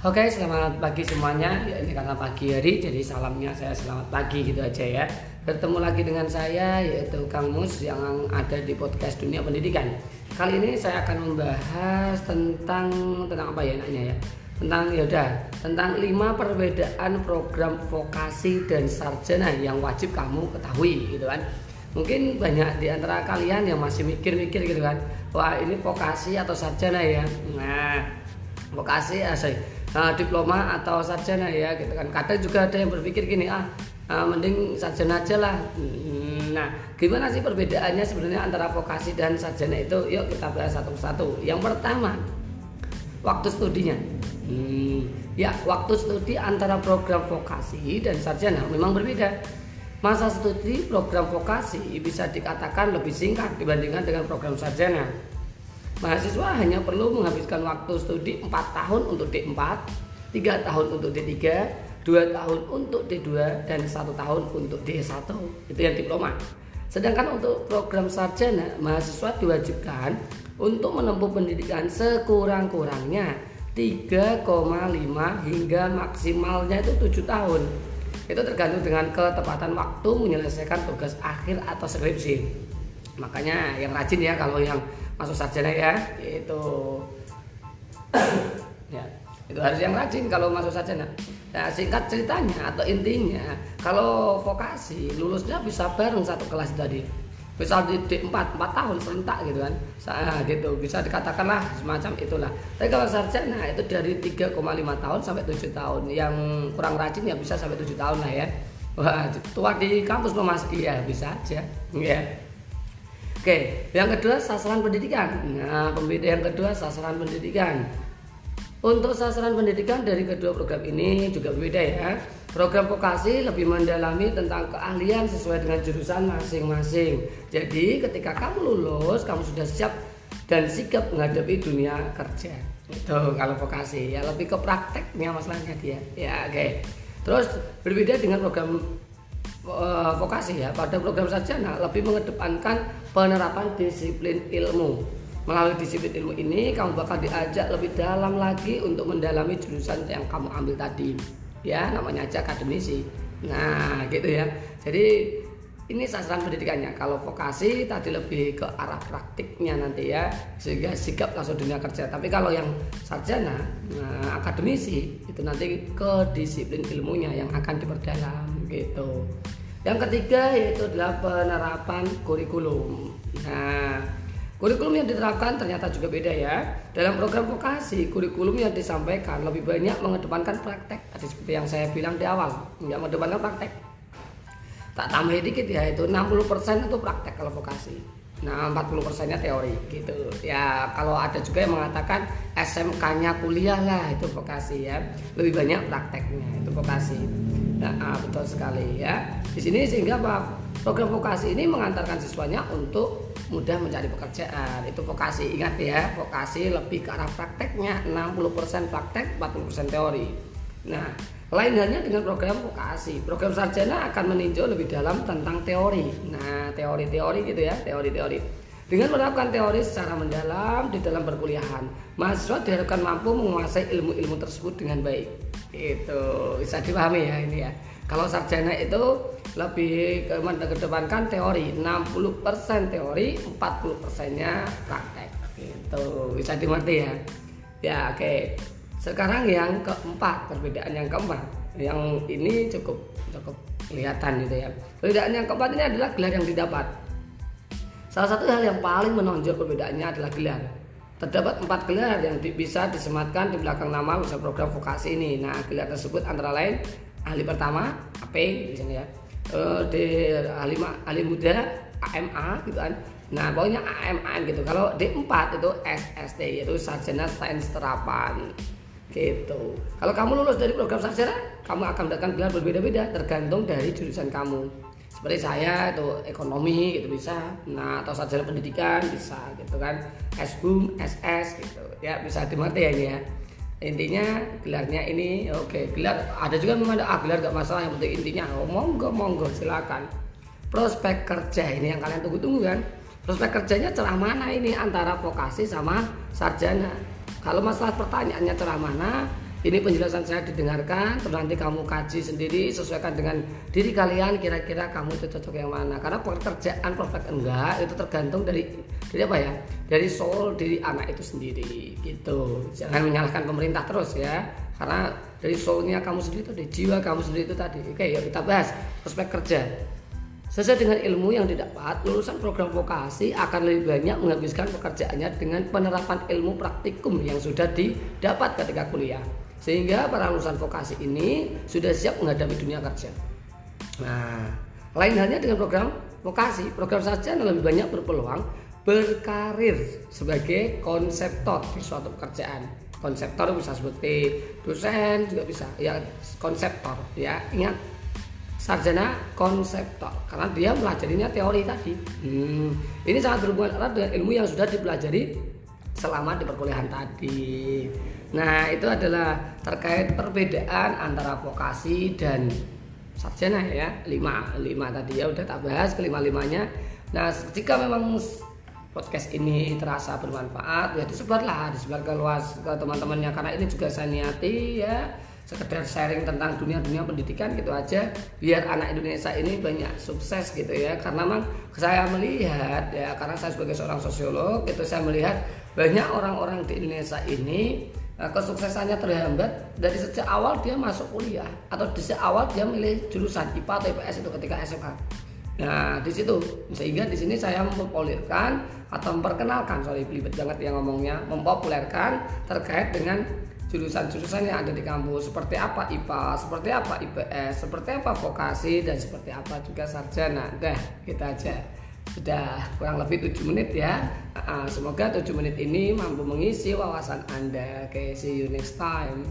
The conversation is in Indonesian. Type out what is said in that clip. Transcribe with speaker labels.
Speaker 1: Oke, selamat pagi semuanya. Ya, ini karena pagi hari, jadi salamnya saya selamat pagi gitu aja ya. Bertemu lagi dengan saya yaitu Kang Mus yang ada di podcast Dunia Pendidikan. Kali ini saya akan membahas tentang tentang apa ya nanya ya? Tentang yaudah tentang lima perbedaan program vokasi dan sarjana yang wajib kamu ketahui gitu kan. Mungkin banyak di antara kalian yang masih mikir-mikir gitu kan. Wah, ini vokasi atau sarjana ya. Nah, vokasi asal uh, diploma atau sarjana ya gitu kan. Kadang juga ada yang berpikir gini ah uh, mending sarjana aja lah. Hmm, nah gimana sih perbedaannya sebenarnya antara vokasi dan sarjana itu? Yuk kita bahas satu persatu yang pertama waktu studinya. Hmm, ya waktu studi antara program vokasi dan sarjana memang berbeda. Masa studi program vokasi bisa dikatakan lebih singkat dibandingkan dengan program sarjana Mahasiswa hanya perlu menghabiskan waktu studi 4 tahun untuk D4, 3 tahun untuk D3, 2 tahun untuk D2 dan 1 tahun untuk D1. Itu yang diploma. Sedangkan untuk program sarjana, mahasiswa diwajibkan untuk menempuh pendidikan sekurang-kurangnya 3,5 hingga maksimalnya itu 7 tahun. Itu tergantung dengan ketepatan waktu menyelesaikan tugas akhir atau skripsi. Makanya yang rajin ya kalau yang masuk sarjana ya itu ya itu harus yang rajin kalau masuk sarjana. Nah singkat ceritanya atau intinya kalau vokasi lulusnya bisa bareng satu kelas tadi. Bisa di D4 4 tahun serentak gitu kan. Nah, gitu bisa dikatakanlah semacam itulah. Tapi kalau sarjana itu dari 3,5 tahun sampai 7 tahun. Yang kurang rajin ya bisa sampai 7 tahun lah ya. Wah tua di kampus mas iya bisa aja ya Oke, yang kedua sasaran pendidikan. Nah, pembeda yang kedua sasaran pendidikan. Untuk sasaran pendidikan dari kedua program ini juga berbeda ya. Program vokasi lebih mendalami tentang keahlian sesuai dengan jurusan masing-masing. Jadi ketika kamu lulus, kamu sudah siap dan sigap menghadapi dunia kerja. Itu kalau vokasi ya lebih ke prakteknya masalahnya dia. Ya oke. Terus berbeda dengan program uh, vokasi ya pada program sarjana lebih mengedepankan penerapan disiplin ilmu. Melalui disiplin ilmu ini kamu bakal diajak lebih dalam lagi untuk mendalami jurusan yang kamu ambil tadi. Ya namanya aja akademisi. Nah gitu ya. Jadi ini sasaran pendidikannya. Kalau vokasi tadi lebih ke arah praktiknya nanti ya sehingga sikap langsung dunia kerja. Tapi kalau yang sarjana nah, akademisi itu nanti ke disiplin ilmunya yang akan diperdalam gitu. Yang ketiga yaitu adalah penerapan kurikulum. Nah kurikulum yang diterapkan ternyata juga beda ya. Dalam program vokasi kurikulum yang disampaikan lebih banyak mengedepankan praktek. Tadi seperti yang saya bilang di awal yang mengedepankan praktek tak tambah dikit ya itu 60% itu praktek kalau vokasi nah 40 persennya teori gitu. Ya kalau ada juga yang mengatakan SMK-nya kuliah lah itu vokasi ya. Lebih banyak prakteknya itu vokasi nah ah, betul sekali ya. Di sini sehingga apa? Program vokasi ini mengantarkan siswanya untuk mudah mencari pekerjaan. Itu vokasi ingat ya vokasi lebih ke arah prakteknya. 60% praktek 40% teori nah lain halnya dengan program vokasi. Program sarjana akan meninjau lebih dalam tentang teori. Nah, teori-teori gitu ya, teori-teori. Dengan menerapkan teori secara mendalam di dalam perkuliahan, mahasiswa diharapkan mampu menguasai ilmu-ilmu tersebut dengan baik. Itu bisa dipahami ya ini ya. Kalau sarjana itu lebih mengedepankan teori, 60% teori, 40%-nya praktek. Itu bisa dimengerti ya. Ya, oke. Okay. Sekarang yang keempat, perbedaan yang keempat, yang ini cukup cukup kelihatan gitu ya. Perbedaan yang keempat ini adalah gelar yang didapat. Salah satu hal yang paling menonjol perbedaannya adalah gelar. Terdapat empat gelar yang bisa disematkan di belakang nama usaha program vokasi ini. Nah, gelar tersebut antara lain ahli pertama AP di sini ya, uh, di ahli ahli muda AMA gitu kan. Nah, pokoknya AMA gitu. Kalau D4 itu SST yaitu sarjana sains terapan. Gitu. Kalau kamu lulus dari program sarjana, kamu akan mendapatkan gelar berbeda-beda tergantung dari jurusan kamu. Seperti saya itu ekonomi gitu bisa, nah atau sarjana pendidikan bisa gitu kan, SBUM, SS gitu. Ya bisa dimengerti ya ya. Intinya gelarnya ini oke okay. gelar ada juga memang ada ah, gelar gak masalah yang penting intinya oh, monggo monggo silakan. Prospek kerja ini yang kalian tunggu-tunggu kan. Prospek kerjanya cerah mana ini antara vokasi sama sarjana kalau masalah pertanyaannya cerah mana ini penjelasan saya didengarkan terus nanti kamu kaji sendiri sesuaikan dengan diri kalian kira-kira kamu itu cocok yang mana. Karena pekerjaan prospek enggak itu tergantung dari dari apa ya? Dari soul diri anak itu sendiri gitu. Jangan menyalahkan pemerintah terus ya. Karena dari soulnya kamu sendiri itu dari jiwa kamu sendiri itu tadi. Oke ya kita bahas prospek kerja Sesuai dengan ilmu yang didapat, lulusan program vokasi akan lebih banyak menghabiskan pekerjaannya dengan penerapan ilmu praktikum yang sudah didapat ketika kuliah. Sehingga para lulusan vokasi ini sudah siap menghadapi dunia kerja. Nah, lain halnya dengan program vokasi, program sarjana lebih banyak berpeluang berkarir sebagai konseptor di suatu pekerjaan. Konseptor bisa seperti dosen juga bisa, ya konseptor ya. Ingat sarjana konseptor karena dia pelajarinya teori tadi. Hmm, ini sangat berhubungan erat dengan ilmu yang sudah dipelajari selama di perkuliahan tadi. Nah, itu adalah terkait perbedaan antara vokasi dan sarjana ya. Lima, lima tadi ya udah tak bahas kelima-limanya. Nah, jika memang podcast ini terasa bermanfaat ya disebarlah disebar ke luas ke teman-temannya karena ini juga saya niati ya sekedar sharing tentang dunia-dunia pendidikan gitu aja biar anak Indonesia ini banyak sukses gitu ya. Karena memang saya melihat ya karena saya sebagai seorang sosiolog itu saya melihat banyak orang-orang di Indonesia ini eh, kesuksesannya terhambat dari sejak awal dia masuk kuliah atau di sejak awal dia milih jurusan IPA atau IPS itu ketika SMA Nah, di situ sehingga di sini saya mempopulerkan atau memperkenalkan sorry belibet banget yang ngomongnya mempopulerkan terkait dengan jurusan-jurusan yang ada di kampus seperti apa IPA, seperti apa IPS, seperti apa vokasi dan seperti apa juga sarjana. Dah, kita aja. Sudah kurang lebih 7 menit ya. Semoga 7 menit ini mampu mengisi wawasan Anda. Oke, see you next time.